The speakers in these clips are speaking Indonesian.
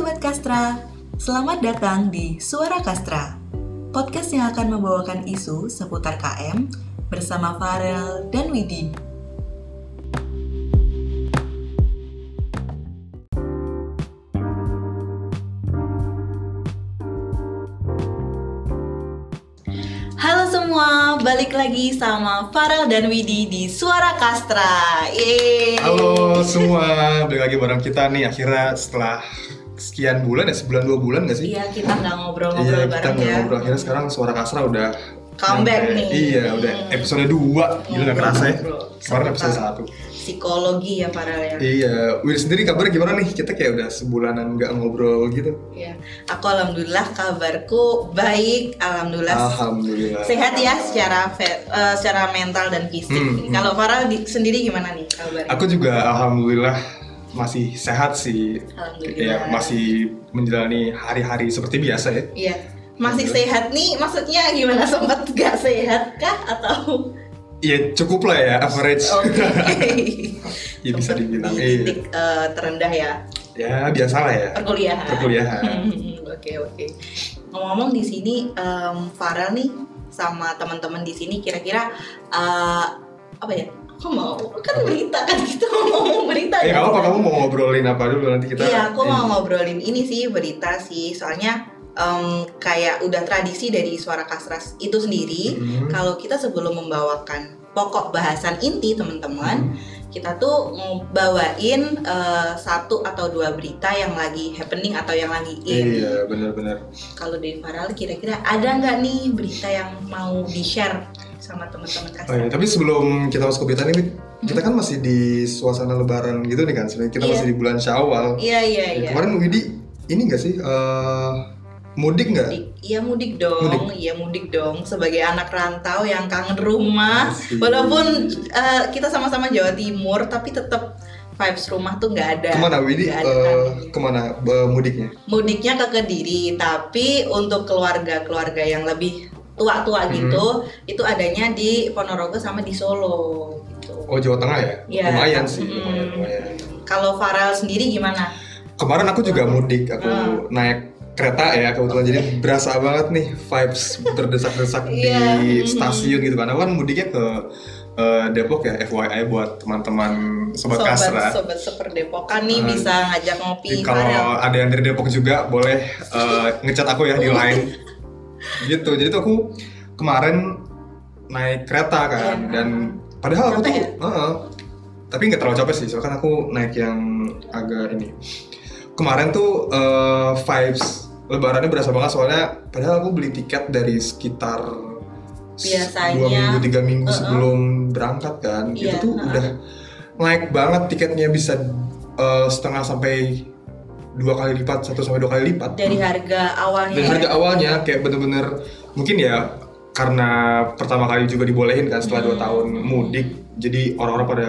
Sobat Kastra, selamat datang di Suara Kastra, podcast yang akan membawakan isu seputar KM bersama Farel dan Widi. Halo semua, balik lagi sama Farel dan Widi di Suara Kastra. Yeay. Halo semua, balik lagi bareng kita nih akhirnya setelah sekian bulan ya sebulan dua bulan gak sih? Iya, kita nggak ngobrol-ngobrol Iya, kita bareng ya. ngobrol akhirnya sekarang suara kasra udah Comeback nih. Iya, udah episode 2 Gila gak kerasa ya. Ngobrol. Kemarin episode 1 Psikologi ya Farel ya. Iya, Wid sendiri kabar gimana nih? Kita kayak udah sebulanan nggak ngobrol gitu. Iya, aku alhamdulillah kabarku baik, alhamdulillah Alhamdulillah. sehat ya secara eh, secara mental dan fisik. Hmm, hmm. Kalau Farah di- sendiri gimana nih kabarnya? Aku juga alhamdulillah masih sehat sih. Ya, masih menjalani hari-hari seperti biasa ya. Iya, masih sehat nih. Maksudnya gimana? Sempat gak sehat kah atau? Ya cukup lah ya, average. Oke. ya bisa Sempet dibilang. di Iya. titik eh, terendah ya Ya biasa lah ya. perkuliahan. Perkuliahan. Oke oke. Ngomong-ngomong di sini em, Farel nih sama teman-teman di sini kira-kira eh, apa ya? Aku mau kan berita kan kita mau ngomong berita Eh ya. kamu kamu mau ngobrolin apa dulu nanti kita? Iya, aku mau ngobrolin ini sih berita sih. Soalnya em, kayak udah tradisi dari suara kasras itu sendiri. Hmm. Kalau kita sebelum membawakan pokok bahasan inti teman-teman, kita tuh bawain eh, satu atau dua berita yang lagi happening atau yang lagi in. Iya benar-benar. Kalau dari Farel kira-kira ada nggak nih berita yang mau di share sama teman-teman Oh kasar? iya, tapi sebelum kita masuk ke berita ini, kita kan masih di suasana Lebaran gitu nih kan. Sebenarnya kita Iya. masih di bulan Syawal. Iya iya Ya, iya. Kemarin Widi ini nggak sih eh, mudik nggak? Mudik. Iya mudik dong, Mudik. iya mudik dong. Sebagai anak rantau yang kangen rumah, Asik. walaupun eh, kita sama-sama Jawa Timur, tapi tetap vibes rumah tuh nggak ada. Ke mana Widi? Ada tandingnya. ke mana mudiknya? Mudiknya ke Kediri, tapi untuk keluarga-keluarga yang lebih tua-tua Hmm. gitu, itu adanya di Ponorogo sama di Solo. Gitu. Oh Jawa Tengah ya? Iya. Lumayan sih, Hmm. lumayan, lumayan. Kalau Farel sendiri gimana? Kemarin aku juga mudik, aku Hmm. naik kereta ya kebetulan jadi berasa banget nih vibes berdesak-desak Iya. di Hmm. stasiun gitu karena kan mudiknya ke eh, Depok ya FYI buat teman-teman sobat, Kasra. sobat seperdepokan nih Hmm. bisa ngajak ngopi kalau ada yang dari Depok juga boleh eh, ngechat aku ya di line. Gitu. Jadi tuh aku kemarin naik kereta kan Iya. dan padahal aku tuh ya? Heeh. tapi nggak terlalu capek sih soalnya kan aku naik yang agak ini. Kemarin tuh eh, vibes lebarannya berasa banget soalnya padahal aku beli tiket dari sekitar Biasanya, dua minggu tiga minggu uh-uh. sebelum berangkat kan Iya, itu tuh uh-uh. udah naik banget tiketnya bisa eh, setengah sampai dua kali lipat satu sampai dua kali lipat dari harga awalnya. dan ya. harga awalnya kayak bener-bener mungkin ya karena pertama kali juga dibolehin kan setelah dua Hmm. tahun mudik jadi orang-orang pada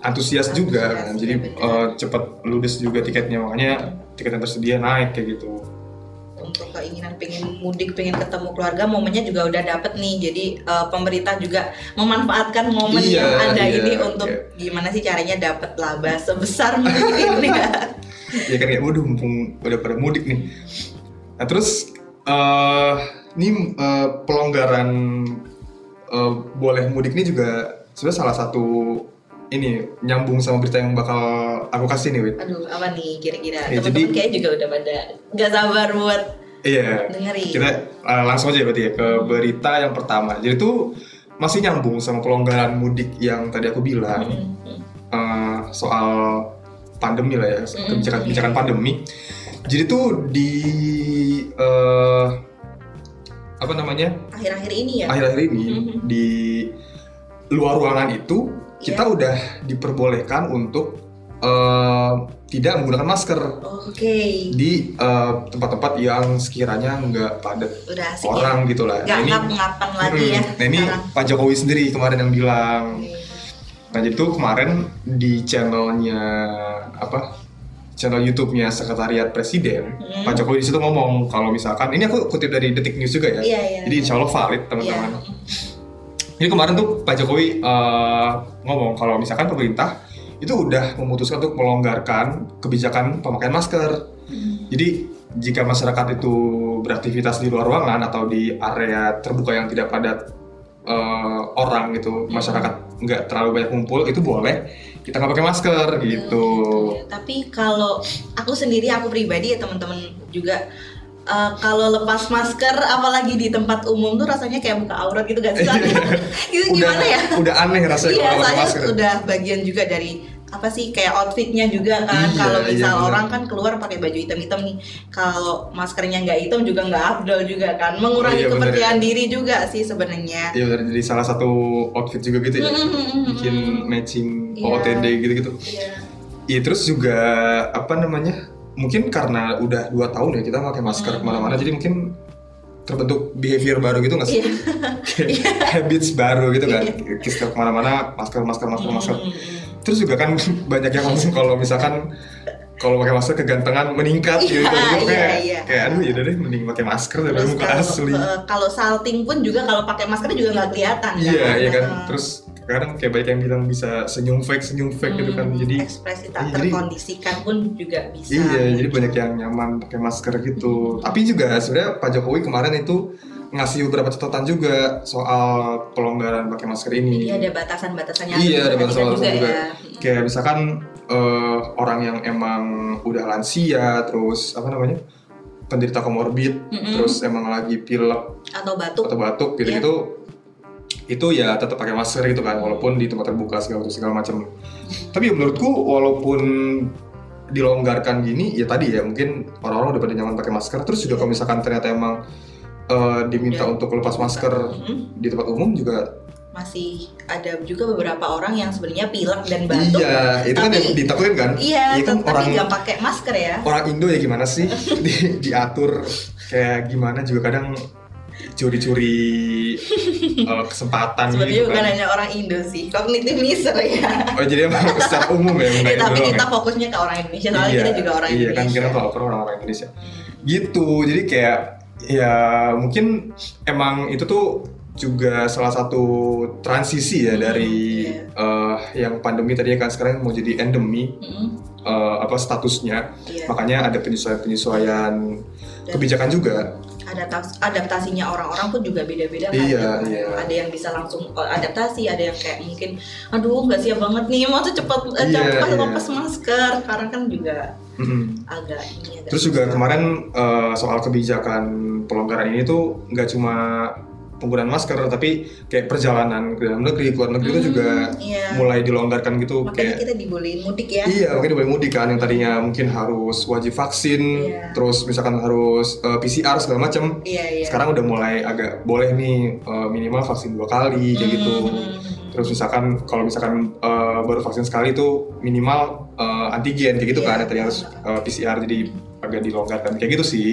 antusias juga kan jadi eh, cepet ludes juga tiketnya makanya tiket yang tersedia naik kayak gitu untuk keinginan pengen mudik pengen ketemu keluarga momennya juga udah dapet nih. Jadi eh, pemerintah juga memanfaatkan momen Iya, yang ada iya, ini untuk iya. gimana sih caranya dapet laba sebesar mungkin. Ya ya kan ya? Waduh mumpung udah pada mudik nih. Nah terus eh ini eh, pelonggaran eh, boleh mudik ini juga sebenarnya salah satu ini nyambung sama berita yang bakal aku kasih nih Wid aduh apa nih kira-kira? Ya, teman-teman jadi- kayak juga udah pada nggak sabar buat iya dengerin kita uh, langsung aja berarti ya ke berita yang pertama. Jadi itu masih nyambung sama pelonggaran mudik yang tadi aku bilang Mm, mm. uh, soal pandemi lah ya, Mm, kebijakan iya. pandemi. Jadi tuh di uh, apa namanya akhir-akhir ini ya akhir-akhir ini Mhm. di luar ruangan itu kita Iya. udah diperbolehkan untuk uh, tidak menggunakan masker oke di uh, tempat-tempat yang sekiranya nggak padat orang gitu lah. ya nggak Nah, ini, lagi Hmm, ya nah ini sekarang. Pak Jokowi sendiri kemarin yang bilang. Oke. Nah jadi tuh kemarin di channelnya apa? Channel YouTube-nya Sekretariat Presiden, Hmm. Pak Jokowi di situ ngomong kalau misalkan ini aku kutip dari Detik News juga ya. iya iya Jadi insya Allah valid teman-teman. Jadi kemarin tuh Pak Jokowi eh, ngomong kalau misalkan pemerintah itu udah memutuskan untuk melonggarkan kebijakan pemakaian masker. Jadi jika masyarakat itu beraktivitas di luar ruangan atau di area terbuka yang tidak padat eh, orang gitu, masyarakat nggak terlalu banyak kumpul itu boleh kita nggak pakai masker gitu. Ya, tapi kalau aku sendiri aku pribadi ya teman-teman juga eh, kalau lepas masker apalagi di tempat umum tuh rasanya kayak buka aurat gitu gak sih? itu udah gimana ya? udah aneh rasanya Iya, kalau pakai masker. udah bagian juga dari apa sih kayak outfitnya juga kan Iya, kalau iya, misal bener. orang kan keluar pakai baju hitam-hitam nih kalau maskernya nggak hitam juga nggak afdol juga kan mengurangi Iya, kepercayaan diri juga sih sebenarnya Iya udah jadi salah satu outfit juga gitu ya. Mm-mm. Bikin matching Iya. OOTD gitu-gitu. Iya. Iya terus juga apa namanya? Mungkin karena udah dua tahun ya kita pakai masker Hmm. ke mana-mana, jadi mungkin terbentuk behavior baru gitu nggak sih? Iya. Kayak habits baru gitu kan. Kita ke mana-mana masker, masker, masker, masker. Mm-mm. Terus juga kan banyak yang ngomong kalau misalkan kalau pakai masker kegantengan meningkat gitu, Iya, gitu. iya, kayak, iya. kayak aduh ya udah deh mending pakai masker daripada muka kalau, asli. eh, kalau salting pun juga kalau pakai masker juga nggak kelihatan Iya, iya kan. Heeh. Terus kadang kayak banyak yang bilang bisa senyum fake, senyum fake gitu kan. Hmm, Jadi ekspresi tak iya, jadi- terkondisikan pun juga bisa Iya, jadi banyak yang nyaman pakai masker gitu. Tapi juga sebenarnya Pak Jokowi kemarin itu ngasih beberapa catatan juga soal pelonggaran pakai masker ini. Iya ada batasan-batasannya Iya, ada batasan-batasan juga. ya. Kayak misalkan eh, orang yang emang udah lansia, terus apa namanya penderita komorbid, Mm-mm. terus emang lagi pilek atau batuk atau batuk gitu-gitu, itu ya tetap pakai masker gitu kan, walaupun di tempat terbuka segala segala macam. Tapi ya menurutku walaupun dilonggarkan gini, ya tadi ya mungkin orang-orang udah pada nyaman pakai masker. Terus juga kalau misalkan ternyata emang eh, diminta Udah. untuk lepas masker Mm-mm. di tempat umum juga masih ada juga beberapa orang yang sebenarnya pilek dan batuk iya itu kan Tapi- yang ditakutin kan iya Iya kan tapi orang nggak pakai masker ya orang Indo ya gimana sih di, diatur kayak gimana juga kadang curi-curi eh, kesempatan sebenarnya gitu bukan kan hanya orang Indo sih cognitive miser ya oh jadi emang secara umum ya bukan Indo tapi kita ya? fokusnya ke orang Indonesia soalnya iya, kita juga orang iya kan Indonesia kita pelopor orang-orang Indonesia gitu jadi kayak ya mungkin emang itu tuh juga salah satu transisi ya Hmm, dari iya. eh, yang pandemi tadinya kan sekarang mau jadi endemi Mm-mm. eh, apa statusnya Iya. makanya ada penyesuaian-penyesuaian Dan- kebijakan juga adaptasi adaptasinya orang-orang pun juga beda-beda kan Iya, gitu. iya. ada yang bisa langsung adaptasi ada yang kayak mungkin aduh nggak siap banget nih mau tuh cepat eh, Iya, cepat iya. lepas masker sekarang kan juga Mm-mm. agak ini agak Terus juga kemarin eh, soal kebijakan pelonggaran ini tuh nggak cuma penggunaan masker tapi kayak perjalanan ke dalam negeri, ke luar negeri itu Hmm, juga iya. mulai dilonggarkan gitu makanya kayak kita dibolehin mudik ya Iya, mungkin boleh mudik kan yang tadinya mungkin harus wajib vaksin, Iya. terus misalkan harus eh, PCR segala macam. iya iya Sekarang udah mulai agak boleh nih eh, minimal vaksin dua kali kayak gitu. Hmm. Terus misalkan kalau misalkan eh, baru vaksin sekali itu minimal eh, antigen kayak gitu Iya. kan, tadi harus eh, PCR jadi agak dilonggarkan kayak gitu sih.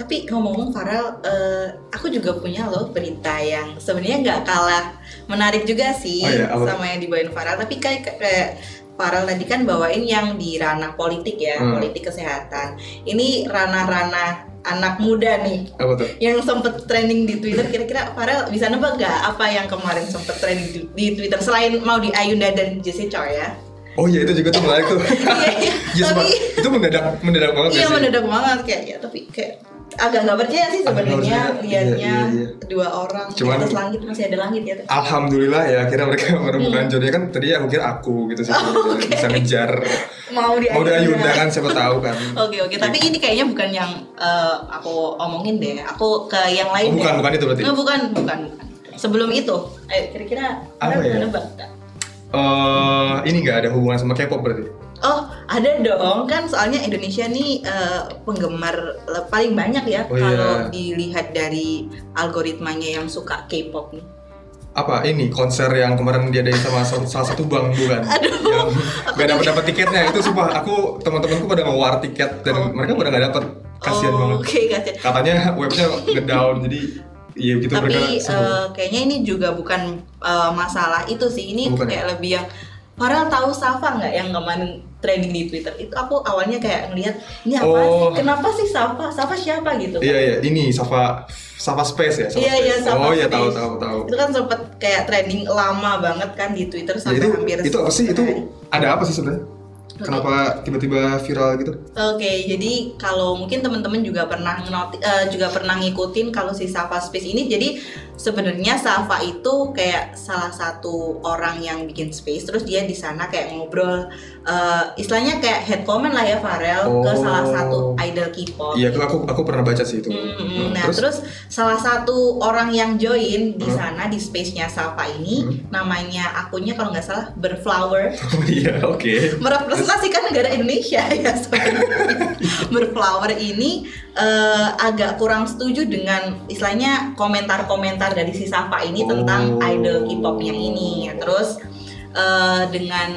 Tapi ngomong-ngomong Farel, eh, aku juga punya loh berita yang sebenarnya nggak kalah menarik juga sih Oh iya, sama yang dibawain Farel. Tapi kayak, kayak Farel tadi kan bawain yang di ranah politik ya, Hmm. politik kesehatan. Ini ranah-ranah anak muda nih Apa tuh? yang sempet trending di Twitter. Kira-kira Farel bisa nebak nggak apa yang kemarin sempet trending di, di Twitter selain mau di Ayunda dan Jesse Choi ya? Oh iya itu juga tuh menarik tuh. Iya, iya. Iya, Tapi- itu mendadak mendadak banget Iya ya mendadak banget kayak ya tapi kayak agak nggak percaya sih sebenarnya percaya. liatnya Iya, iya, dua orang Cuman- di atas langit masih ada langit ya. Alhamdulillah ya akhirnya mereka menemukan Hmm. jodohnya kan tadi aku kira aku gitu sih Oh, bisa ngejar Mau di mau udah Ayunda kan siapa tahu kan Oke oke tapi ini kayaknya bukan yang eh, aku omongin deh. Aku ke yang oh, lain. bukan deh. bukan itu berarti Nggak, bukan bukan. Sebelum itu, ayo kira-kira Apa ya? nebak? Eh, ini nggak ada hubungan sama K-pop berarti Oh ada dong kan soalnya Indonesia nih eh, penggemar paling banyak ya Oh, iya. kalau dilihat dari algoritmanya yang suka K-pop nih. apa ini konser yang kemarin dia ada sama salah satu bank bukan Aduh, yang nggak dapat dapat tiketnya itu sumpah aku teman-temanku pada ngewar tiket dan Oh. mereka pada nggak dapat kasihan oh, banget Oke kasihan. katanya webnya ngedown jadi iya gitu Tapi eh, kayaknya ini juga bukan eh, masalah itu sih. Ini Bukan kayak lebih yang Farel tahu Safa nggak yang kemarin trending di Twitter. Itu aku awalnya kayak ngeliat ini apa Oh. sih kenapa sih Safa? Safa siapa? gitu iya iya. Ini Safa Safa Space ya? Safa Iya, iya, Space. Safa oh iya tahu tahu tahu. Itu kan sempet kayak trending lama banget kan di Twitter Ya, sampai itu hampir itu apa sih? Itu ada apa sih sebenarnya? Kenapa tiba-tiba viral gitu? Oke, jadi kalau mungkin teman-teman juga pernah eh, juga pernah ngikutin kalau si Safa Space ini, jadi sebenarnya Safa itu kayak salah satu orang yang bikin space, terus dia di sana kayak ngobrol, eh, istilahnya kayak head comment lah ya Farel ke Oh. salah satu idol K-pop. Iya, aku, aku aku pernah baca sih itu. Hmm, Hmm, nah terus? salah satu orang yang join di Hmm. sana di space-nya Safa ini Hmm. namanya akunnya kalau nggak salah Berflower Oh iya, oke. merepresentasikan negara Indonesia ya sebenarnya. Berflower ini eh, agak kurang setuju dengan istilahnya komentar-komentar dari si Safa ini tentang Oh. idol K-popnya ini. Terus eh, dengan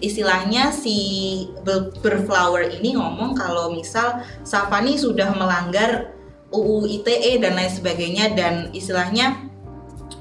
istilahnya si Ber- Berflower ini ngomong kalau misal Safa ini sudah melanggar UU ITE dan lain sebagainya dan istilahnya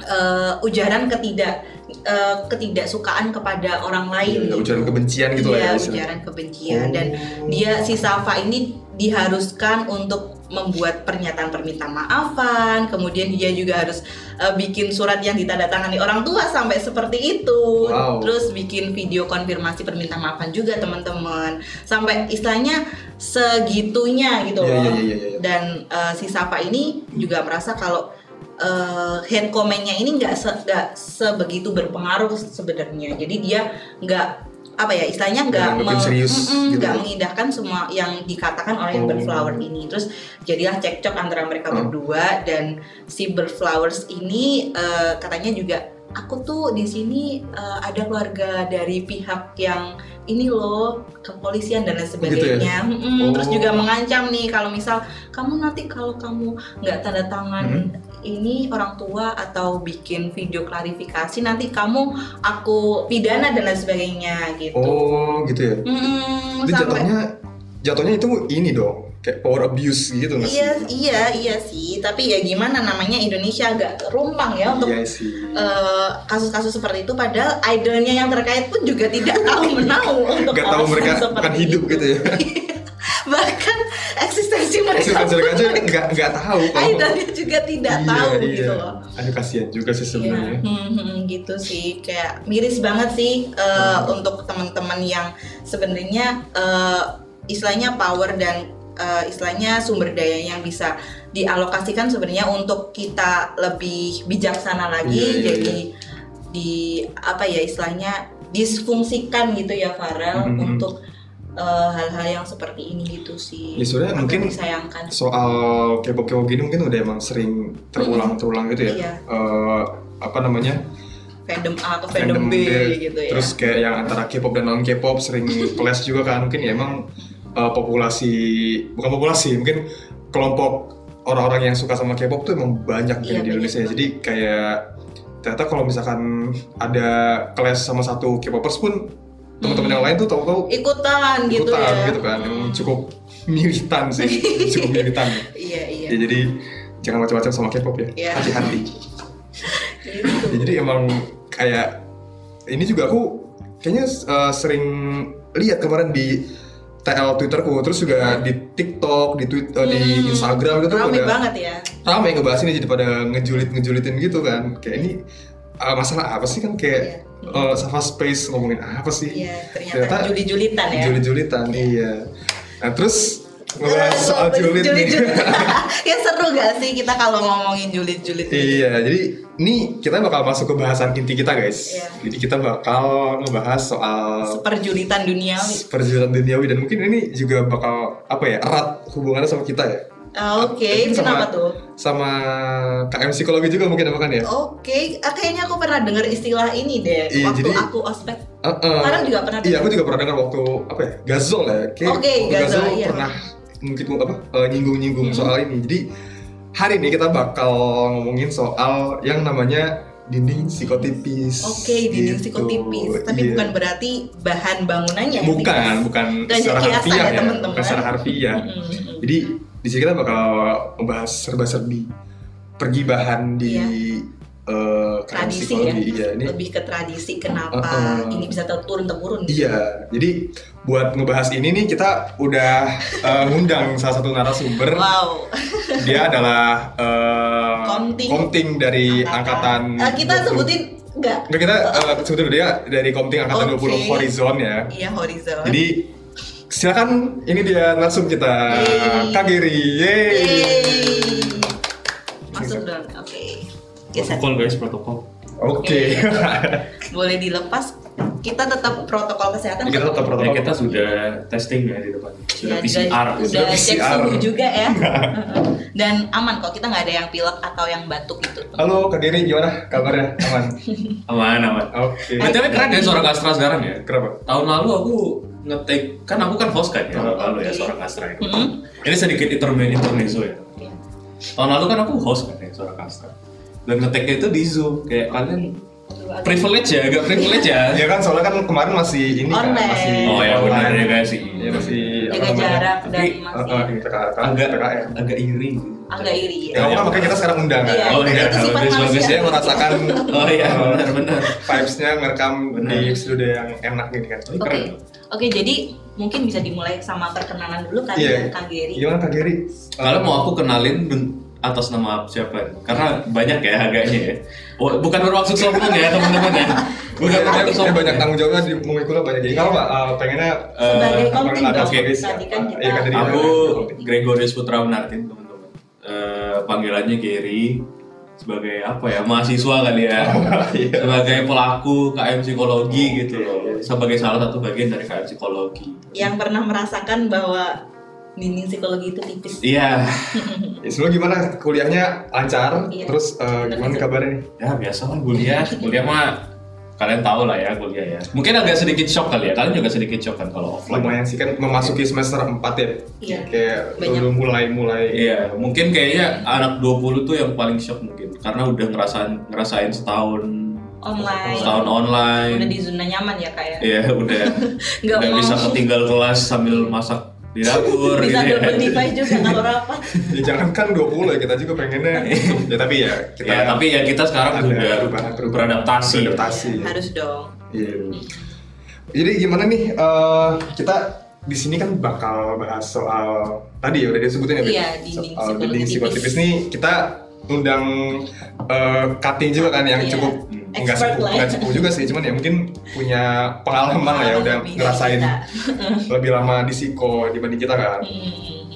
eh, ujaran ketidak eh, ketidaksukaan kepada orang lain Iya, ujaran kebencian gitu lah ya. istilahnya. ujaran kebencian Oh. dan dia si Safa ini diharuskan untuk membuat pernyataan permintaan maafan, kemudian dia juga harus uh, bikin surat yang ditandatangani orang tua sampai seperti itu. Wow. Terus bikin video konfirmasi permintaan maafan juga teman-teman. Sampai istilahnya segitunya gitu Iya, loh. iya, iya, iya. Dan uh, si Safa ini juga merasa kalau uh, hand comment-nya ini nggak se- nggak sebegitu berpengaruh sebenarnya. Jadi dia nggak apa ya istilahnya nggak mm-mm, gitu. mengindahkan semua yang dikatakan oleh Oh. Berflower ini. Terus jadilah cekcok antara mereka Hmm. berdua dan si Berflowers ini uh, katanya juga aku tuh di sini uh, ada keluarga dari pihak yang ini loh kepolisian dan lain gitu ya? sebagainya. Mm-mm, Oh. Terus juga mengancam nih kalau misal kamu nanti kalau kamu nggak tanda tangan Hmm. ini orang tua atau bikin video klarifikasi nanti kamu aku pidana dan lain sebagainya gitu. Oh, gitu ya. Mm-mm, Itu sampai jatuhnya jatuhnya itu ini dong, kayak power abuse gitu nggak sih? iya iya iya sih tapi ya gimana namanya Indonesia agak rumpang ya untuk Iya eh, kasus-kasus seperti itu padahal idolnya yang terkait pun juga tidak tahu menahu untuk Gak tahu mereka akan hidup itu. gitu ya. bahkan eksistensi mereka Hasil mereka aja nggak nggak tahu idolnya juga tidak Iya, tahu iya. gitu loh Aduh kasihan juga sih sebenarnya. Iya, hmm, hmm, gitu sih kayak miris banget sih eh, Hmm. untuk teman-teman yang sebenarnya eh, istilahnya power dan eh, istilahnya sumber daya yang bisa dialokasikan sebenarnya untuk kita lebih bijaksana lagi Iya, iya, jadi di apa ya istilahnya disfungsikan gitu ya Farel Hmm, hmm. untuk eh, hal-hal yang seperti ini gitu sih Ya, sebenarnya Agak mungkin disayangkan Soal K-pop K-pop gini mungkin udah emang sering terulang-terulang gitu ya. Iya. Eh, apa namanya? fandom A atau fandom, B, gitu ya Terus kayak yang antara K-pop dan non K-pop sering clash juga kan. Mungkin ya emang eh, populasi bukan populasi, mungkin kelompok orang-orang yang suka sama K-pop tuh emang banyak kan di banyak Indonesia. banget. Jadi kayak ternyata kalau misalkan ada clash sama satu K-popers pun teman-teman yang lain tuh tahu-tahu ikutan, gitu ikutan ya gitu kan. Hmm. cukup militan sih, cukup militan. iya iya Ya, jadi jangan macam-macam sama K-pop ya. Iya. Hati-hati. gitu. Ya, jadi emang kayak ini juga aku kayaknya uh, sering lihat kemarin di TL Twitterku terus juga di TikTok, di Twitter, di Hmm, Instagram gitu rame pada banget ya ramai ngebahas ini jadi pada ngejulit ngejulitin gitu kan. Kayak ini uh, masalah apa sih kan kayak Iya. uh, Safa Space ngomongin apa sih? iya ternyata Ternyata juli-julitan ya Julit-julitan, iya. Nah terus ngebahas soal julit nih. julit ya seru gak sih kita kalau ngomongin julit-julit ini? Iya, jadi ini kita bakal masuk ke bahasan inti kita guys. Iya. Jadi kita bakal ngebahas soal seperjulitan duniawi perjuangan duniawi dan mungkin ini juga bakal apa ya erat hubungannya sama kita ya. Ah, oke Mungkin sama- kenapa tuh Sama KM psikologi juga mungkin apa kan ya? oke ah, kayaknya aku pernah dengar istilah ini deh Iya, waktu jadi- aku ospek Uh-uh. Farel juga pernah Iya, dengar? aku juga pernah dengar waktu apa ya? Gazol ya. Oke, waktu Gazol, iya. pernah mungkin apa eh, nyinggung-nyinggung Hmm. soal ini. Jadi hari ini kita bakal ngomongin soal yang namanya dinding psikotipis. Oke, dinding Gitu. psikotipis, tapi Iya. bukan berarti bahan bangunannya bukan, tipis. bukan secara harfiah ya, ya, teman-teman. bukan secara harfiah. Mm-mm. Jadi di sini kita bakal membahas serba-serbi pergi bahan di Iya. Eh, tradisi ya. Iya, ini lebih ke tradisi kenapa Uh-uh. ini bisa turun temurun Iya, jadi buat ngebahas ini nih kita udah eh, ngundang salah satu narasumber. Wow, Dia adalah eh, Komting. komting dari angkatan. Eh, kita 20. sebutin Enggak. Enggak kita uh, sebetulnya dia dari Komting angkatan Oke. 20 Horizon ya. Iya horizon. Jadi silakan ini dia narsum kita Yeay. Kak Giri. Yeay. Yeay. Protokol guys, protokol. Oke. Boleh dilepas. Kita tetap protokol kesehatan. kita tetap Ya, protokol. kita sudah testing ya di depan. Sudah Ya, PCR. Udah, Sudah udah cek PCR. suhu juga ya. Dan aman kok. Kita nggak ada yang pilek atau yang batuk gitu. Halo Kak Giri, gimana kabarnya? Aman. Aman, aman. Oke. BTW keren ya suara Astra sekarang ya. Kenapa? Tahun lalu aku ngetik kan aku kan host kan ya tahun lalu ya suara Astra itu. Mm-mm. Ini sedikit intermezzo intermezzo ya. Iya. Tahun lalu kan aku host kan ya suara Astra. Dan ngetiknya itu di Zoom kayak kalian privilege ya, agak privilege ya. Ya kan soalnya kan kemarin masih ini kan masih Oh ya benar ya guys sih. Iya masih Jaga jarak dan masih ini PKR, agak agak iri. gitu. agak iri Ya, ya. kan makanya kita sekarang undang kan. Iya, Oh iya, bagus, bagus. Saya merasakan Oh iya, uh, benar-benar. vibes-nya ngerekam Benar. di studio yang enak gini kan. Oke, keren. oke jadi mungkin bisa dimulai sama perkenalan dulu Iya. ya Kang Geri. Gimana Kak Giri? Kalau mau aku kenalin atas nama siapa? Karena banyak ya agaknya ya. Oh, bukan bermaksud sombong ya teman-teman ya. Bukan bermaksud sombong. banyak tanggung jawabnya di mengikulah banyak. Jadi kalau Pak uh, pengennya Sebagai Eh, konting ada sebagai Tadi kan kita Iya, kan tadi Aku. Gregorius Putra Menartin teman-teman. Eh, panggilannya Gary sebagai apa ya mahasiswa kali ya Iya. sebagai pelaku KM psikologi gitu loh sebagai salah satu bagian dari KM psikologi Yang pernah merasakan bahwa dinding psikologi itu tipis. iya Ya, sebelum gimana kuliahnya lancar? Iya. Terus uh, gimana kabarnya nih? ya biasa lah kuliah kuliah mah kalian tahu lah ya kuliah ya mungkin agak sedikit shock kali ya kalian juga sedikit shock kan kalau offline Lumayan sih kan memasuki semester 4 ya. Iya. Kayak Banyak. udah mulai-mulai Iya, mungkin kayaknya anak 20 tuh yang paling shock mungkin karena udah ngerasain ngerasain setahun Online. setahun online. Udah di zona nyaman ya kak ya. Iya, udah Nggak bisa ketinggal kelas sambil masak di dapur bisa gitu double ya. device juga kalau rapat. ya jangan kan 20 ya kita juga pengennya ya tapi ya kita Ya, tapi ya kita sekarang ada udah perubahan- perubahan. beradaptasi. Beradaptasi. Harus dong. Iya. Jadi gimana nih eh, kita di sini kan bakal bahas soal tadi ya udah disebutin ya. Iya, soal dinding tipis. psikotipis nih kita undang eh, cutting juga kan yang Iya. cukup. Nggak Expert sepuh lah ya. nggak sepuh juga sih cuman ya mungkin punya pengalaman lah ya udah lebih ngerasain kita. lebih lama di psiko dibanding kita kan. Hmm.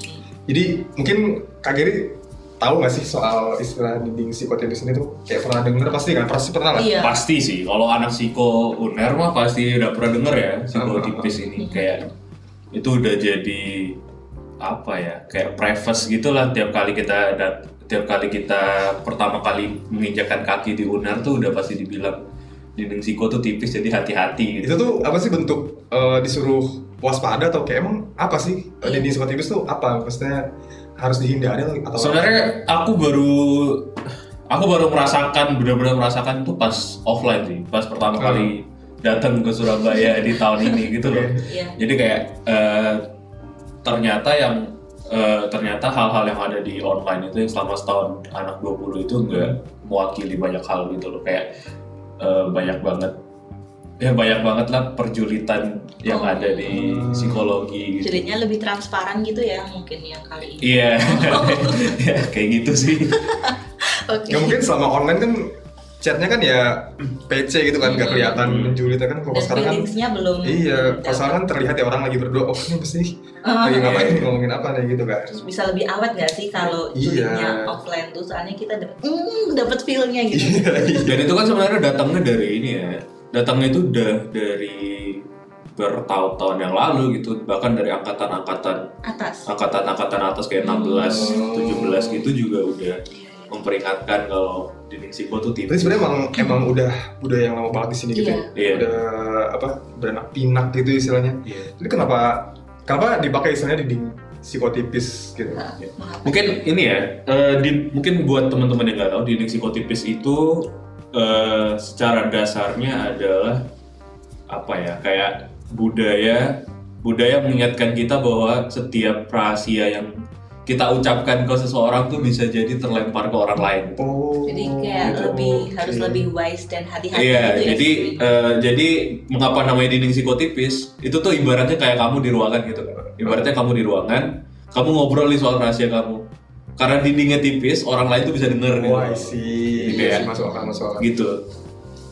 Jadi mungkin Kak Geri tahu nggak sih soal istilah dinding psikotipis ini tuh kayak pernah denger pasti kan pasti pernah lah. Iya. Pasti sih, kalau anak psiko uner mah pasti udah pernah denger ya psikotipis Ah. ini kayak itu udah jadi apa ya kayak preface gitulah tiap kali kita dat- tiap kali kita pertama kali menginjakan kaki di uner tuh udah pasti dibilang dinding psiko tuh tipis jadi hati-hati gitu. Itu tuh apa sih bentuk eh, disuruh waspada atau kayak emang apa sih eh, Iya. dinding psikotipis tuh apa? Maksudnya harus dihindari atau Sebenarnya aku baru aku baru merasakan benar-benar merasakan itu pas offline sih, pas pertama Hmm. kali datang ke Surabaya di tahun ini gitu loh. Iya. Jadi kayak eh, ternyata yang eh, ternyata hal-hal yang ada di online itu yang selama setahun anak 20 itu enggak mewakili banyak hal gitu loh kayak eh, banyak banget ya banyak banget lah perjulitan yang Oh. ada di Hmm. psikologi gitu. Jadinya lebih transparan gitu ya mungkin yang kali ini. Iya, Ya, kayak gitu sih. Oke. Ya mungkin selama online kan chatnya kan ya PC gitu kan nggak Hmm. kelihatan menjulitnya kan kalau sekarang kan belum. iya kan terlihat ya orang lagi berdua oh ini pasti Ah, lagi ngapain iya. ngomongin apa nih gitu kan Terus bisa lebih awet gak sih kalau Iya. julidnya offline tuh soalnya kita dapet, mm, dapet feel-nya gitu. iya iya Dan itu kan sebenarnya datangnya dari ini ya. Datangnya itu udah dari bertahun-tahun yang lalu gitu, bahkan dari angkatan-angkatan Atas. angkatan-angkatan atas kayak 16, Oh. 17 gitu juga udah Iya, iya. Memperingatkan kalau dinding psiko tuh Tapi tipis. sebenarnya emang emang udah budaya yang lama banget di sini gitu Iya. ya. Iya. Udah apa beranak pinak gitu istilahnya. Iya. Jadi kenapa kenapa dipakai istilahnya dinding psikotipis gitu? Nah, Iya. mengapa? Mungkin ini ya, eh, di- mungkin buat teman-teman yang nggak tahu, dinding psikotipis itu eh, secara dasarnya adalah apa ya, kayak budaya budaya mengingatkan kita bahwa setiap rahasia yang kita ucapkan ke seseorang tuh bisa jadi terlempar ke orang lain. Oh. Jadi kayak gitu. lebih Oke. harus lebih wise dan hati-hati Iya, gitu ya. jadi eh, jadi mengapa namanya dinding psikotipis? Itu tuh ibaratnya kayak kamu di ruangan gitu kan. Ibaratnya kamu di ruangan, kamu ngobrol nih soal rahasia kamu. Karena dindingnya tipis, orang lain tuh bisa denger gitu. Wah, sih. Iya. Iya, sih, masuk akal, masuk akal. Gitu.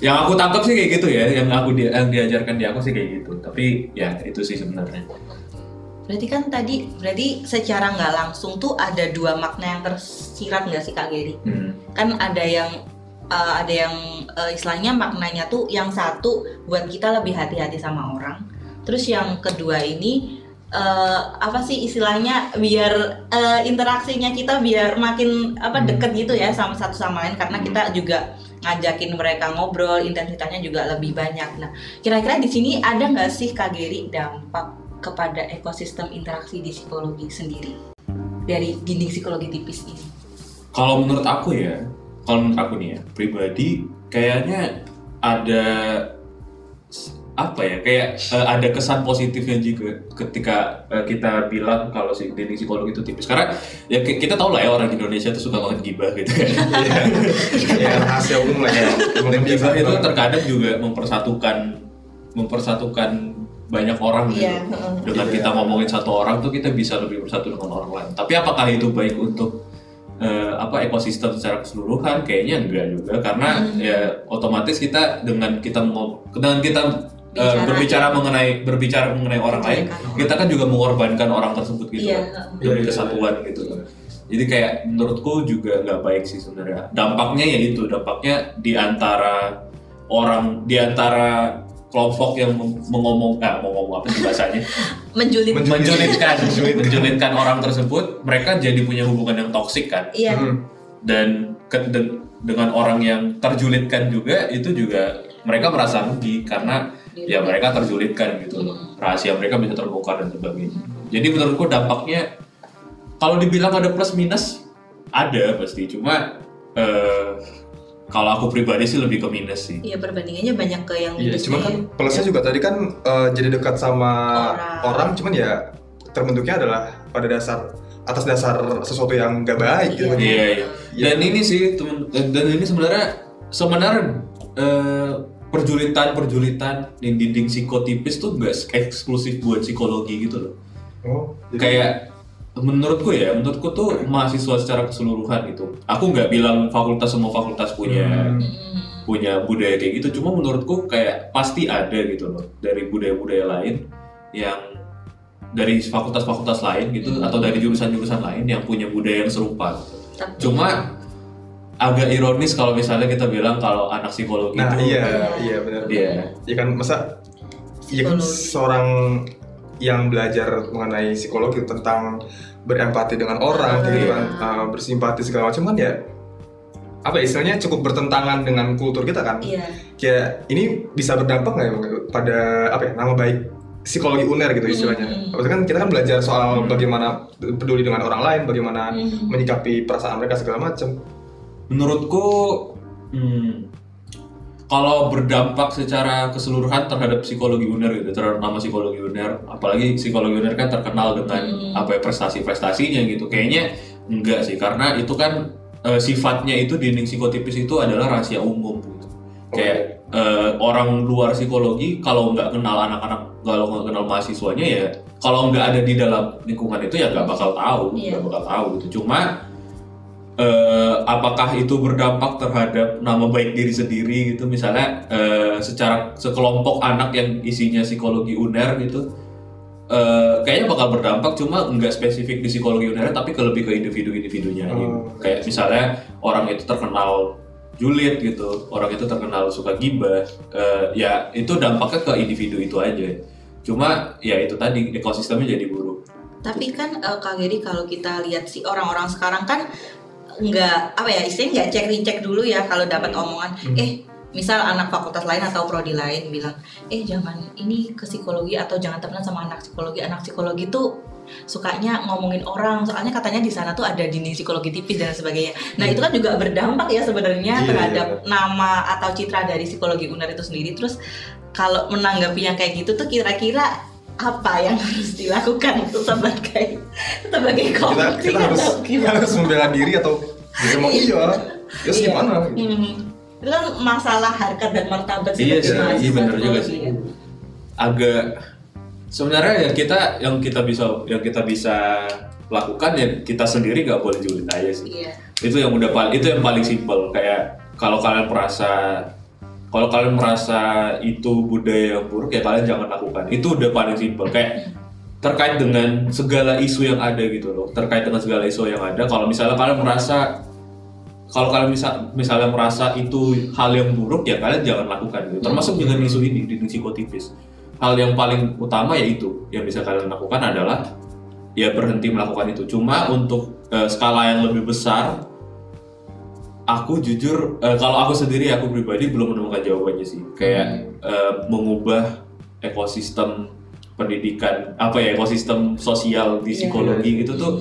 yang aku tangkap sih kayak gitu ya yang aku di, yang diajarkan di aku sih kayak gitu tapi ya itu sih sebenarnya Berarti kan tadi, berarti secara nggak langsung tuh ada dua makna yang tersirat nggak sih Kak Geri? Hmm. Kan ada yang uh, ada yang uh, istilahnya maknanya tuh yang satu buat kita lebih hati-hati sama orang. Terus yang kedua ini uh, apa sih istilahnya biar uh, interaksinya kita biar makin apa Hmm. deket gitu ya sama satu sama lain karena kita juga ngajakin mereka ngobrol intensitasnya juga lebih banyak. Nah, kira-kira di sini ada nggak sih Kak Geri dampak kepada ekosistem interaksi di psikologi sendiri dari dinding psikologi tipis ini? kalau menurut aku ya kalau menurut aku nih ya pribadi kayaknya ada apa ya kayak eh, ada kesan positifnya juga ketika eh, kita bilang kalau si dinding psikologi itu tipis karena ya ki- kita tahu lah ya orang Indonesia tuh suka banget gibah gitu kan. Ya rahasia umum lah ya. Gibah itu terkadang juga mempersatukan mempersatukan banyak orang gitu. Iya, heeh. dengan Iya. kita ngomongin satu orang tuh kita bisa lebih bersatu dengan orang lain. Tapi apakah itu baik untuk eh, apa ekosistem secara keseluruhan? Kayaknya enggak juga. Karena Hmm. ya otomatis kita dengan kita dengan kita Bicara. berbicara mengenai berbicara mengenai orang lain kita kan juga mengorbankan orang tersebut gitu Iya, kan, demi Iya, iya, kesatuan gitu jadi kayak menurutku juga nggak baik sih sebenarnya. Dampaknya ya itu. Dampaknya di antara orang di antara kelompok yang meng- mengomong ah mau ngomong apa sih bahasanya menjulit. Menjulit. menjulitkan menjulitkan orang tersebut mereka jadi punya hubungan yang toksik kan Iya. Hmm. dan ke- de- dengan orang yang terjulitkan juga itu juga mereka merasa rugi karena ya mereka terjulitkan gitu loh. Hmm. rahasia mereka bisa terbongkar dan sebagainya jadi menurutku dampaknya kalau dibilang ada plus minus ada pasti cuma eh, kalau aku pribadi sih lebih ke minus sih Iya perbandingannya banyak ke yang Iya, minusnya cuman kan ya. plusnya juga tadi kan eh, jadi dekat sama Orang. orang. cuman ya terbentuknya adalah pada dasar atas dasar sesuatu yang gak baik gitu. Iya. Iya, iya. Iya. Dan ini sih temen dan dan ini sebenarnya sebenarnya eh, perjulitan-perjulitan di dinding psikotipis tuh gak eksklusif buat psikologi gitu loh. Oh, jadi- Kayak menurutku ya, menurutku tuh mahasiswa secara keseluruhan gitu. Aku nggak bilang fakultas semua fakultas punya Hmm. Mm. punya budaya kayak gitu. Cuma menurutku kayak pasti ada gitu loh dari budaya-budaya lain yang dari fakultas-fakultas lain gitu Hmm. atau dari jurusan-jurusan lain yang punya budaya yang serupa. gitu. Tapi- Cuma agak ironis kalau misalnya kita bilang kalau anak psikologi Nah, itu iya, Iya. iya benar. Iya. Ya kan masa ya kan seorang yang belajar mengenai psikologi tentang berempati dengan orang, Ah. gitu kan, uh, bersimpati segala macam kan ya apa ya, istilahnya cukup bertentangan dengan kultur kita kan. Iya. Kayak ini bisa berdampak nggak ya pada apa ya nama baik psikologi uner gitu istilahnya. Hmm. Maksudnya kan kita kan belajar soal Hmm. bagaimana peduli dengan orang lain, bagaimana Hmm. menyikapi perasaan mereka segala macam. Menurutku hmm, kalau berdampak secara keseluruhan terhadap psikologi UNER gitu, terhadap nama psikologi UNER, apalagi psikologi UNER kan terkenal dengan Hmm. apa ya prestasi-prestasinya gitu. Kayaknya enggak sih karena itu kan eh, sifatnya itu dinding psikotipis itu adalah rahasia umum gitu. Kayak eh, orang luar psikologi kalau nggak kenal anak-anak kalau nggak kenal mahasiswanya ya kalau nggak ada di dalam lingkungan itu ya nggak bakal tahu Iya. nggak bakal tahu gitu cuma eh, apakah itu berdampak terhadap nama baik diri sendiri gitu misalnya eh, secara sekelompok anak yang isinya psikologi uner gitu eh, kayaknya bakal berdampak cuma nggak spesifik di psikologi uner tapi ke lebih ke individu-individunya. Oh. kayak misalnya orang itu terkenal julid gitu orang itu terkenal suka gibah eh, ya itu dampaknya ke individu itu aja cuma ya itu tadi ekosistemnya jadi buruk Tapi kan eh, Kak Geri kalau kita lihat sih orang-orang sekarang kan nggak apa ya istilahnya nggak cek recek dulu ya kalau dapat omongan Hmm. eh misal anak fakultas lain atau prodi lain bilang eh jangan ini ke psikologi atau jangan temenan sama anak psikologi anak psikologi tuh sukanya ngomongin orang soalnya katanya di sana tuh ada dinding psikologi tipis dan sebagainya nah Hmm. itu kan juga berdampak ya sebenarnya Iya, terhadap iya. nama atau citra dari psikologi uner itu sendiri terus kalau menanggapi yang kayak gitu tuh kira-kira apa yang harus dilakukan itu sebagai sebagai kita kita harus gimana? harus membela diri atau ya mau iya terus Iya. gimana Hmm. Itu kan masalah harkat dan martabat Iya sih, iya bener juga sih. kan. agak sebenarnya ya kita yang kita bisa yang kita bisa lakukan ya kita sendiri nggak boleh julid aja sih Iya. itu yang udah paling itu yang paling simpel kayak kalau kalian merasa kalau kalian merasa itu budaya yang buruk ya kalian jangan lakukan. Itu udah paling simpel. Kayak terkait dengan segala isu yang ada gitu loh. Terkait dengan segala isu yang ada. Kalau misalnya kalian merasa kalau kalian misal, misalnya merasa itu hal yang buruk ya kalian jangan lakukan gitu. Termasuk dengan isu ini di psikotipis hal yang paling utama yaitu yang bisa kalian lakukan adalah ya berhenti melakukan itu. Cuma untuk eh, skala yang lebih besar aku jujur eh, kalau aku sendiri aku pribadi belum menemukan jawabannya sih. Kayak eh, mengubah ekosistem pendidikan apa ya ekosistem sosial di Iya. psikologi gitu tuh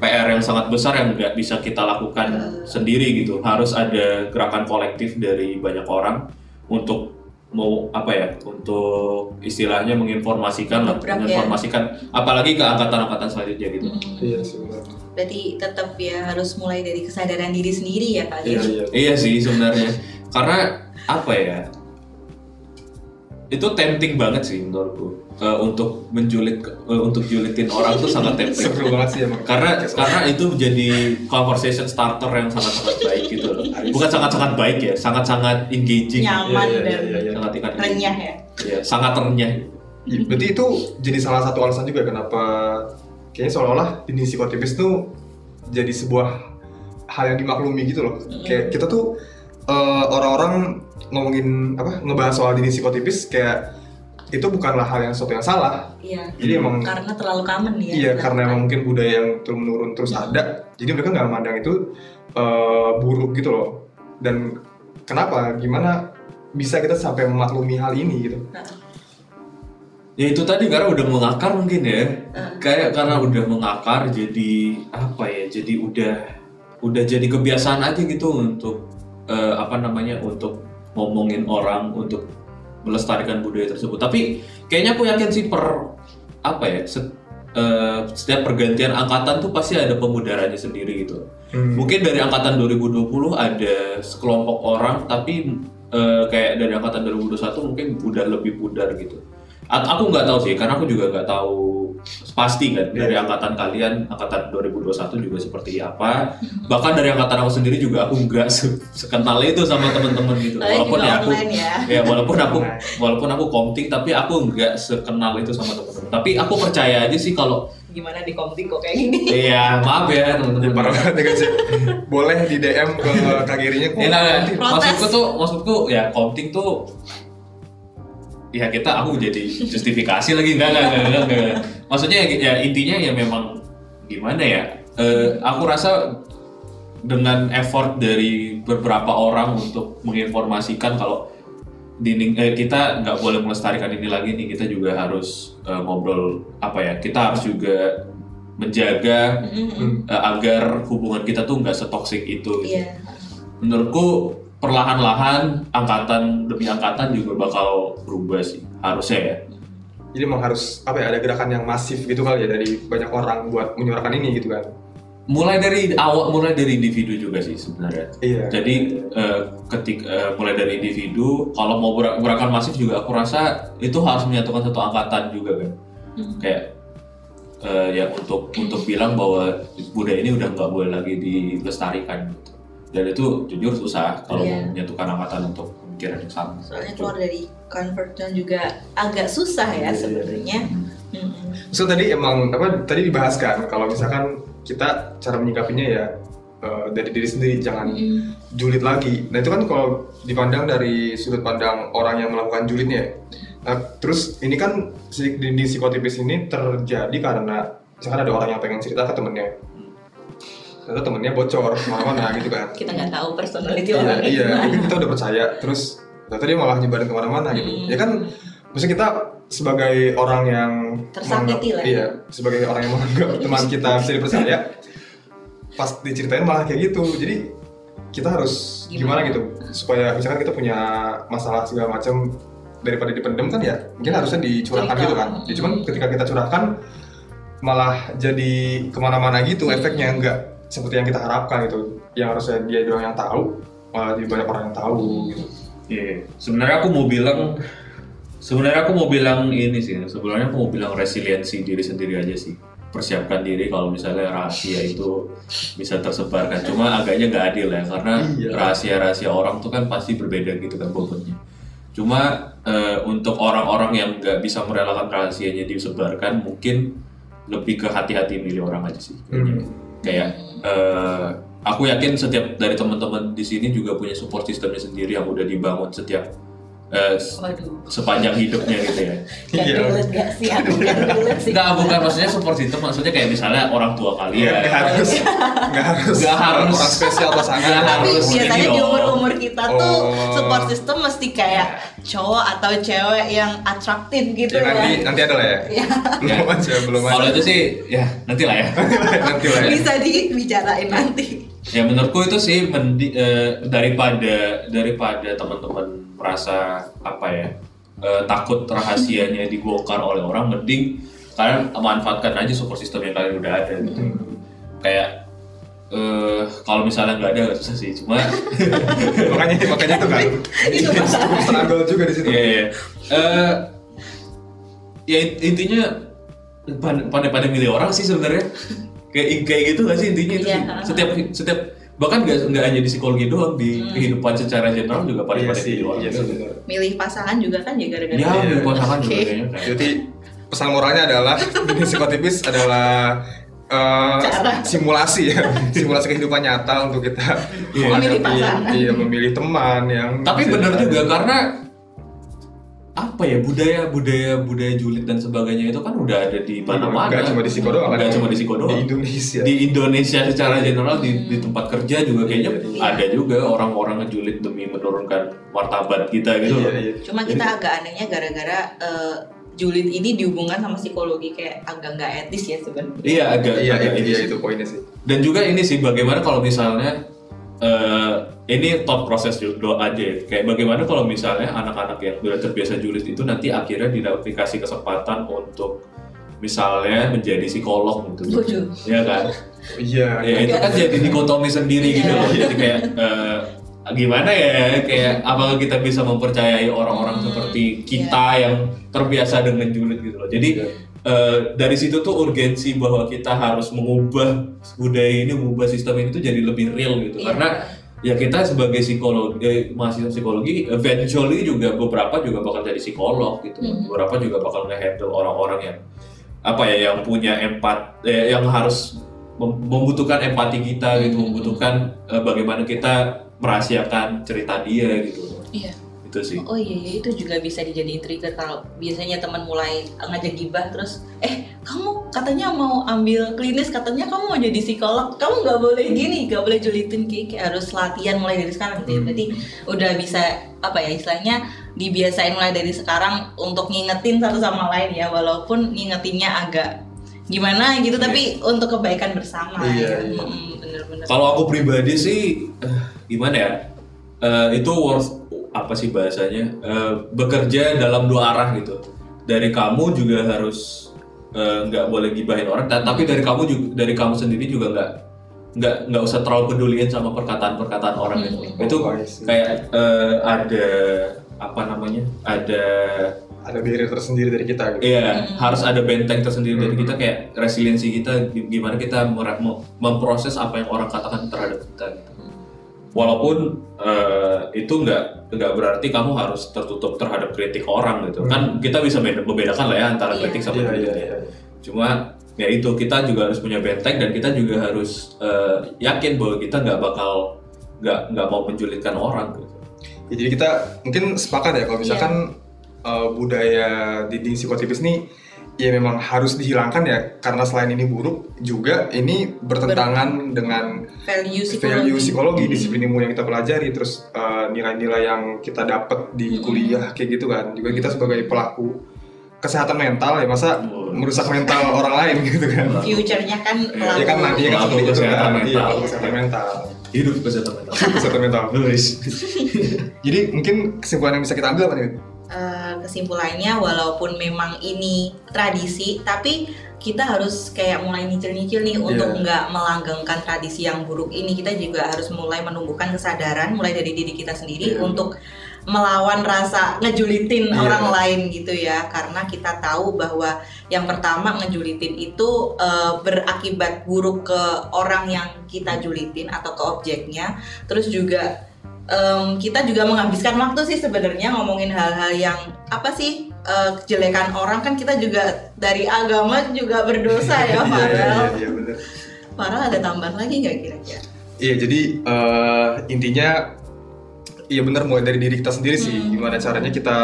PR yang sangat besar yang nggak bisa kita lakukan sendiri gitu. Harus ada gerakan kolektif dari banyak orang untuk mau apa ya untuk istilahnya menginformasikan lah ya. menginformasikan apalagi ke angkatan-angkatan selanjutnya gitu Hmm. Iya sih benar. Berarti tetap ya harus mulai dari kesadaran diri sendiri ya kak. Iya iya. Iya sih sebenarnya karena apa ya itu tempting banget sih menurutku Eh, untuk menjulit eh, untuk julitin orang tuh sangat tempting Seru banget sih emang. karena karena itu menjadi conversation starter yang sangat sangat baik gitu bukan sangat sangat baik ya sangat sangat engaging Nyaman Iya, iya, dan iya, iya. sangat renyah ya. ya sangat renyah Iya, Berarti itu jadi salah satu alasan juga kenapa kayaknya seolah-olah di psikotipis tuh jadi sebuah hal yang dimaklumi gitu loh. Kayak kita tuh eh, orang-orang ngomongin apa ngebahas soal dini psikotipis kayak itu bukanlah hal yang sesuatu yang salah. Iya. Jadi emang Karena terlalu common ya. iya karena emang mungkin budaya yang turun menurun terus ada. Jadi mereka nggak memandang itu eh, buruk gitu loh. Dan kenapa? Gimana bisa kita sampai memaklumi hal ini gitu? ya itu tadi karena udah mengakar mungkin ya Heeh. kayak karena udah mengakar jadi apa ya jadi udah udah jadi kebiasaan aja gitu untuk eh, apa namanya untuk ngomongin orang untuk melestarikan budaya tersebut tapi kayaknya aku yakin sih per apa ya eh, setiap pergantian angkatan tuh pasti ada pemudarannya sendiri gitu Hmm. mungkin dari angkatan 2020 ada sekelompok orang tapi eh, kayak dari angkatan 2021 mungkin udah lebih pudar gitu aku nggak tahu sih karena aku juga nggak tahu pasti kan dari angkatan kalian angkatan 2021 juga seperti apa bahkan dari angkatan aku sendiri juga aku nggak se- sekenal itu sama teman-teman gitu walaupun ya aku ya. ya walaupun aku walaupun aku komting tapi aku nggak sekenal itu sama teman-teman tapi aku percaya aja sih kalau Gimana di komting kok kayak gini? iya maaf ya teman-teman parah banget ya guys ya. Boleh di DM ke kak Girinya kok. Ya, nah, maksudku tuh, maksudku ya komting tuh ya kita aku jadi justifikasi lagi enggak enggak enggak, enggak, enggak. Maksudnya ya, ya intinya ya memang gimana ya? Eh, aku rasa dengan effort dari beberapa orang untuk menginformasikan kalau dinding eh, kita nggak boleh melestarikan ini lagi nih kita juga harus eh, ngobrol apa ya kita harus juga menjaga Mm-mm. eh, agar hubungan kita tuh nggak setoksik itu gitu Iya. menurutku perlahan-lahan angkatan demi angkatan juga bakal berubah sih harusnya ya Jadi emang harus apa ya ada gerakan yang masif gitu kali ya dari banyak orang buat menyuarakan ini gitu kan. mulai dari awal mulai dari individu juga sih sebenarnya Iya. jadi eh, ketik eh, mulai dari individu kalau mau gerak- gerakan masif juga aku rasa itu harus menyatukan satu angkatan juga kan Hmm. kayak eh, ya untuk untuk bilang bahwa budaya ini udah nggak boleh lagi dilestarikan gitu dan itu jujur susah kalau mau menyatukan angkatan untuk pemikiran yang sama Soalnya keluar dari convertnya juga agak susah ya Iya, iya, sebenarnya. Mm-mm. So tadi emang apa tadi dibahas kan kalau misalkan kita cara menyikapinya ya eh, dari diri sendiri jangan Mm-mm. julid lagi. Nah itu kan kalau dipandang dari sudut pandang orang yang melakukan julidnya. ya. Nah, terus ini kan di, di psikotipis ini terjadi karena misalkan ada orang yang pengen cerita ke temennya. Ternyata temennya bocor ke mana-mana gitu kan. Kita nggak tahu personality Iya, orang iya, mungkin kita udah percaya, terus ternyata dia malah nyebarin ke mana-mana gitu. Hmm. Ya kan, maksudnya kita sebagai orang yang Tersakiti lah ya. Iya, sebagai orang yang menganggap teman kita bisa dipercaya, pas diceritain malah kayak gitu. Jadi kita harus gimana, Gimana? gitu supaya misalkan kita punya masalah segala macam daripada dipendem kan ya mungkin harusnya dicurahkan Cerita. gitu kan. Ya, cuman ketika kita curahkan malah jadi ke mana-mana gitu efeknya enggak seperti yang kita harapkan gitu. Yang harusnya dia doang yang tahu malah jadi banyak orang yang tahu gitu. Iya, sebenarnya aku mau bilang sebenarnya aku mau bilang ini sih. Sebenarnya aku mau bilang resiliensi diri sendiri aja sih. Persiapkan diri kalau misalnya rahasia itu bisa tersebarkan. Cuma agaknya nggak adil ya karena Iya. rahasia-rahasia orang tuh kan pasti berbeda gitu kan bobotnya. Cuma eh, untuk orang-orang yang nggak bisa merelakan rahasianya disebarkan, mungkin lebih ke hati-hati milih orang aja sih. kayaknya. Hmm. Kayak eh, aku yakin setiap dari teman-teman di sini juga punya support systemnya sendiri yang udah dibangun setiap eh, Waduh. sepanjang hidupnya gitu ya. Gak Iya. relate gak sih? Gak. Enggak, bukan maksudnya support system, maksudnya kayak misalnya orang tua kalian. Nggak harus, nggak harus, Nggak harus. orang spesial pasangan. Tapi harus biasanya ini di umur-umur kita tuh Oh. support system mesti kayak cowok atau cewek yang atraktif gitu Ya, nanti, ya. nanti ada lah ya. Ya. Belum aja, belum aja. Kalau itu sih, ya nanti lah ya. nanti lah ya. Bisa dibicarain nanti. Ya menurutku itu sih mendi- eh, daripada daripada teman-teman merasa apa ya eh, takut rahasianya dibongkar oleh orang, mending kalian manfaatkan aja support system yang kalian udah ada gitu. Kayak eh kalau misalnya nggak ada nggak susah sih, cuma makanya makanya itu kan. Itu masalah. Cukup struggle juga di situ. Iya, iya. Eh, ya int- intinya pan- pandai-pandai milih orang sih sebenarnya. kayak kayak gitu gak sih intinya itu Iya. sih. Setiap setiap bahkan nggak nggak hanya di psikologi doang di Hmm. kehidupan secara general juga Iya pandai-pandai sih, orang. iya sih benar. Milih pasangan juga kan ya gara-gara Ya, Iya. milih pasangan juga Oke. kayaknya. kayak- Jadi pesan moralnya adalah psikotipis adalah eh, Cara. simulasi ya, simulasi kehidupan nyata untuk kita Iya. Memilih pasangan. iya memilih teman yang Tapi benar juga karena apa ya budaya budaya budaya julid dan sebagainya itu kan udah ada di mana-mana. Nggak cuma di Siko doang kan? Nggak cuma di Siko doang. di Indonesia. di Indonesia secara general di, di tempat kerja juga kayaknya Iya. ada juga orang-orang ngejulit demi menurunkan martabat kita gitu Iya, iya. Cuma kita agak anehnya gara-gara eh, julid ini dihubungkan sama psikologi kayak agak nggak etis ya sebenarnya. Iya agak Iya, agak iya, iya, itu poinnya sih. Dan juga ini sih bagaimana kalau misalnya eh, ini thought proses juga aja ya. Kayak bagaimana kalau misalnya anak-anak yang sudah terbiasa julid itu nanti akhirnya dikasih kesempatan untuk misalnya menjadi psikolog gitu. Waduh. Ya kan? Iya. Ya itu kan jadi dikotomi sendiri gitu Iya. loh. Jadi kayak eh, gimana ya kayak apakah kita bisa mempercayai orang-orang Hmm, seperti kita yang terbiasa dengan julid gitu loh. Jadi Iya. Eh, dari situ tuh urgensi bahwa kita harus mengubah budaya ini, mengubah sistem ini tuh jadi lebih real gitu. Iya. Karena ya kita sebagai psikologi eh, mahasiswa psikologi eventually juga beberapa juga bakal jadi psikolog gitu. Hmm. Beberapa juga bakal nge-handle orang-orang yang apa ya yang punya empat eh, yang harus mem- membutuhkan empati kita gitu, Hmm. membutuhkan eh, bagaimana kita merahasiakan cerita dia gitu. Iya. Itu sih. Oh iya, iya, itu juga bisa dijadiin trigger kalau biasanya teman mulai ngajak gibah terus eh kamu katanya mau ambil klinis katanya kamu mau jadi psikolog kamu nggak boleh gini nggak boleh julitin kayak, kayak harus latihan mulai dari sekarang gitu ya Hmm. berarti udah bisa apa ya istilahnya dibiasain mulai dari sekarang untuk ngingetin satu sama lain ya walaupun ngingetinnya agak gimana gitu Iya. tapi untuk kebaikan bersama Iya, ya. iya. Bener-bener Kalau aku pribadi sih eh, gimana ya? Eh, itu worth apa sih bahasanya? Eh, bekerja dalam dua arah gitu. Dari kamu juga harus eh, nggak boleh gibahin orang, ta- tapi dari kamu juga dari kamu sendiri juga nggak nggak nggak usah terlalu peduliin sama perkataan-perkataan orang gitu. Hmm. Itu Oh, I see. kayak eh, ada apa namanya? Ada Ada barrier tersendiri dari kita gitu. Iya, Hmm. harus ada benteng tersendiri dari Hmm. kita kayak resiliensi kita gi- gimana kita memproses apa yang orang katakan terhadap kita gitu. Walaupun eh, itu nggak nggak berarti kamu harus tertutup terhadap kritik orang gitu. Hmm. Kan kita bisa beda- membedakan lah ya antara Iya. kritik sama Iya, kritik. iya, iya. Cuma ya itu kita juga harus punya benteng dan kita juga harus eh, yakin bahwa kita nggak bakal nggak nggak mau menjulitkan orang gitu. Ya, jadi kita mungkin sepakat ya kalau misalkan uh, budaya dinding psikotipis ini ya memang harus dihilangkan ya karena selain ini buruk juga ini bertentangan dengan value psikologi value psikologi Hmm. disiplin ilmu yang kita pelajari terus uh, nilai-nilai yang kita dapat di Hmm. kuliah kayak gitu kan juga kita sebagai pelaku kesehatan mental ya masa Hmm. merusak mental orang lain gitu kan future-nya kan Iya, ya kan nanti ya kan Pelaku seperti itu kesehatan kan iya mental. pelaku kesehatan mental Hidup kesehatan mental. kesehatan mental jadi mungkin kesimpulan yang bisa kita ambil apa nih Eh, kesimpulannya walaupun memang ini tradisi tapi kita harus kayak mulai nyicil-nyicil nih untuk Iya. nggak melanggengkan tradisi yang buruk ini kita juga harus mulai menumbuhkan kesadaran mulai dari diri kita sendiri Iya. untuk melawan rasa ngejulitin Iya. orang lain gitu ya karena kita tahu bahwa yang pertama ngejulitin itu eh, berakibat buruk ke orang yang kita julitin atau ke objeknya terus juga em, kita juga menghabiskan waktu sih sebenarnya ngomongin hal-hal yang apa sih eh, kejelekan orang kan kita juga dari agama juga berdosa ya Iya, iya, Farel. iya, iya. Farel ada tambahan lagi nggak kira-kira? Iya, jadi eh, intinya iya benar mulai dari diri kita sendiri sih. Hmm. Gimana caranya kita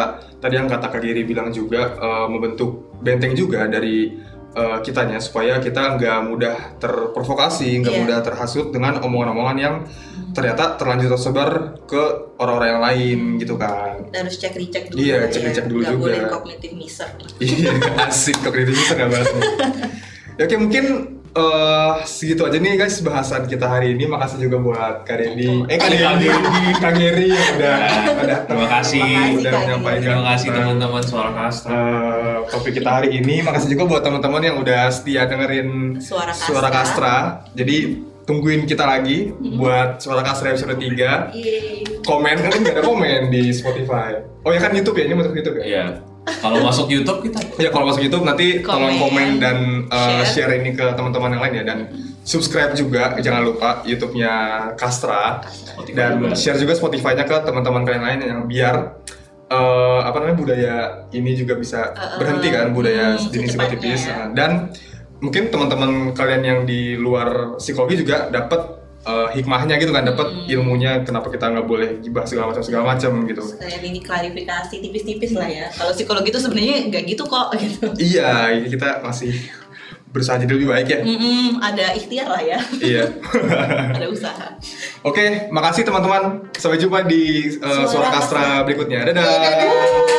tadi yang kata Kak Giri bilang juga eh, membentuk benteng juga dari eh, kitanya supaya kita nggak mudah terprovokasi, nggak Iya. mudah terhasut dengan omongan-omongan yang ternyata terlanjur tersebar ke orang-orang yang lain gitu kan. Kita harus cek dicek dulu Iya, lah cek-dicek ya. dulu Nggak juga. boleh kognitif miser Iya, asik ini bisa nggak nih. Ya, Oke, mungkin eh, segitu aja nih guys bahasan kita hari ini. Makasih juga buat Kak Dendi, eh Kak Dendi, Kak Geri yang udah udah Terima kasih. Terima kasih, udah Kak menyampaikan. Terima kasih eh, teman-teman suara kastra. eh, topik kita hari ini. Makasih juga buat teman-teman yang udah setia dengerin Suara Kastra. Suara Kastra. Jadi tungguin kita lagi buat Suara Kastra episode 3 Yeay. Komen kan nggak ada komen di Spotify. Oh ya kan YouTube ya ini masuk YouTube ya? Iya. Kalau masuk YouTube kita Ya kalau masuk YouTube nanti tolong komen Komen, dan uh, share. share. ini ke teman-teman yang lain ya dan subscribe juga jangan lupa YouTube-nya Kastra Spotify dan juga. share juga Spotify-nya ke teman-teman kalian lain yang biar uh, apa namanya budaya ini juga bisa Uh, berhenti kan budaya hmm, jenis psikotipis ya. Dan mungkin teman-teman kalian yang di luar psikologi juga dapat uh, hikmahnya gitu kan dapat Hmm. ilmunya kenapa kita nggak boleh gibah segala macam segala macam gitu Kayak ini klarifikasi tipis-tipis lah ya. Kalau psikologi itu sebenarnya nggak gitu kok gitu. iya kita masih berusaha jadi lebih baik ya Mm-mm, ada ikhtiar lah ya, iya ada usaha. Oke, makasih teman-teman. Sampai jumpa di uh, Suara Suara Kastra berikutnya. Dadah. Dadah.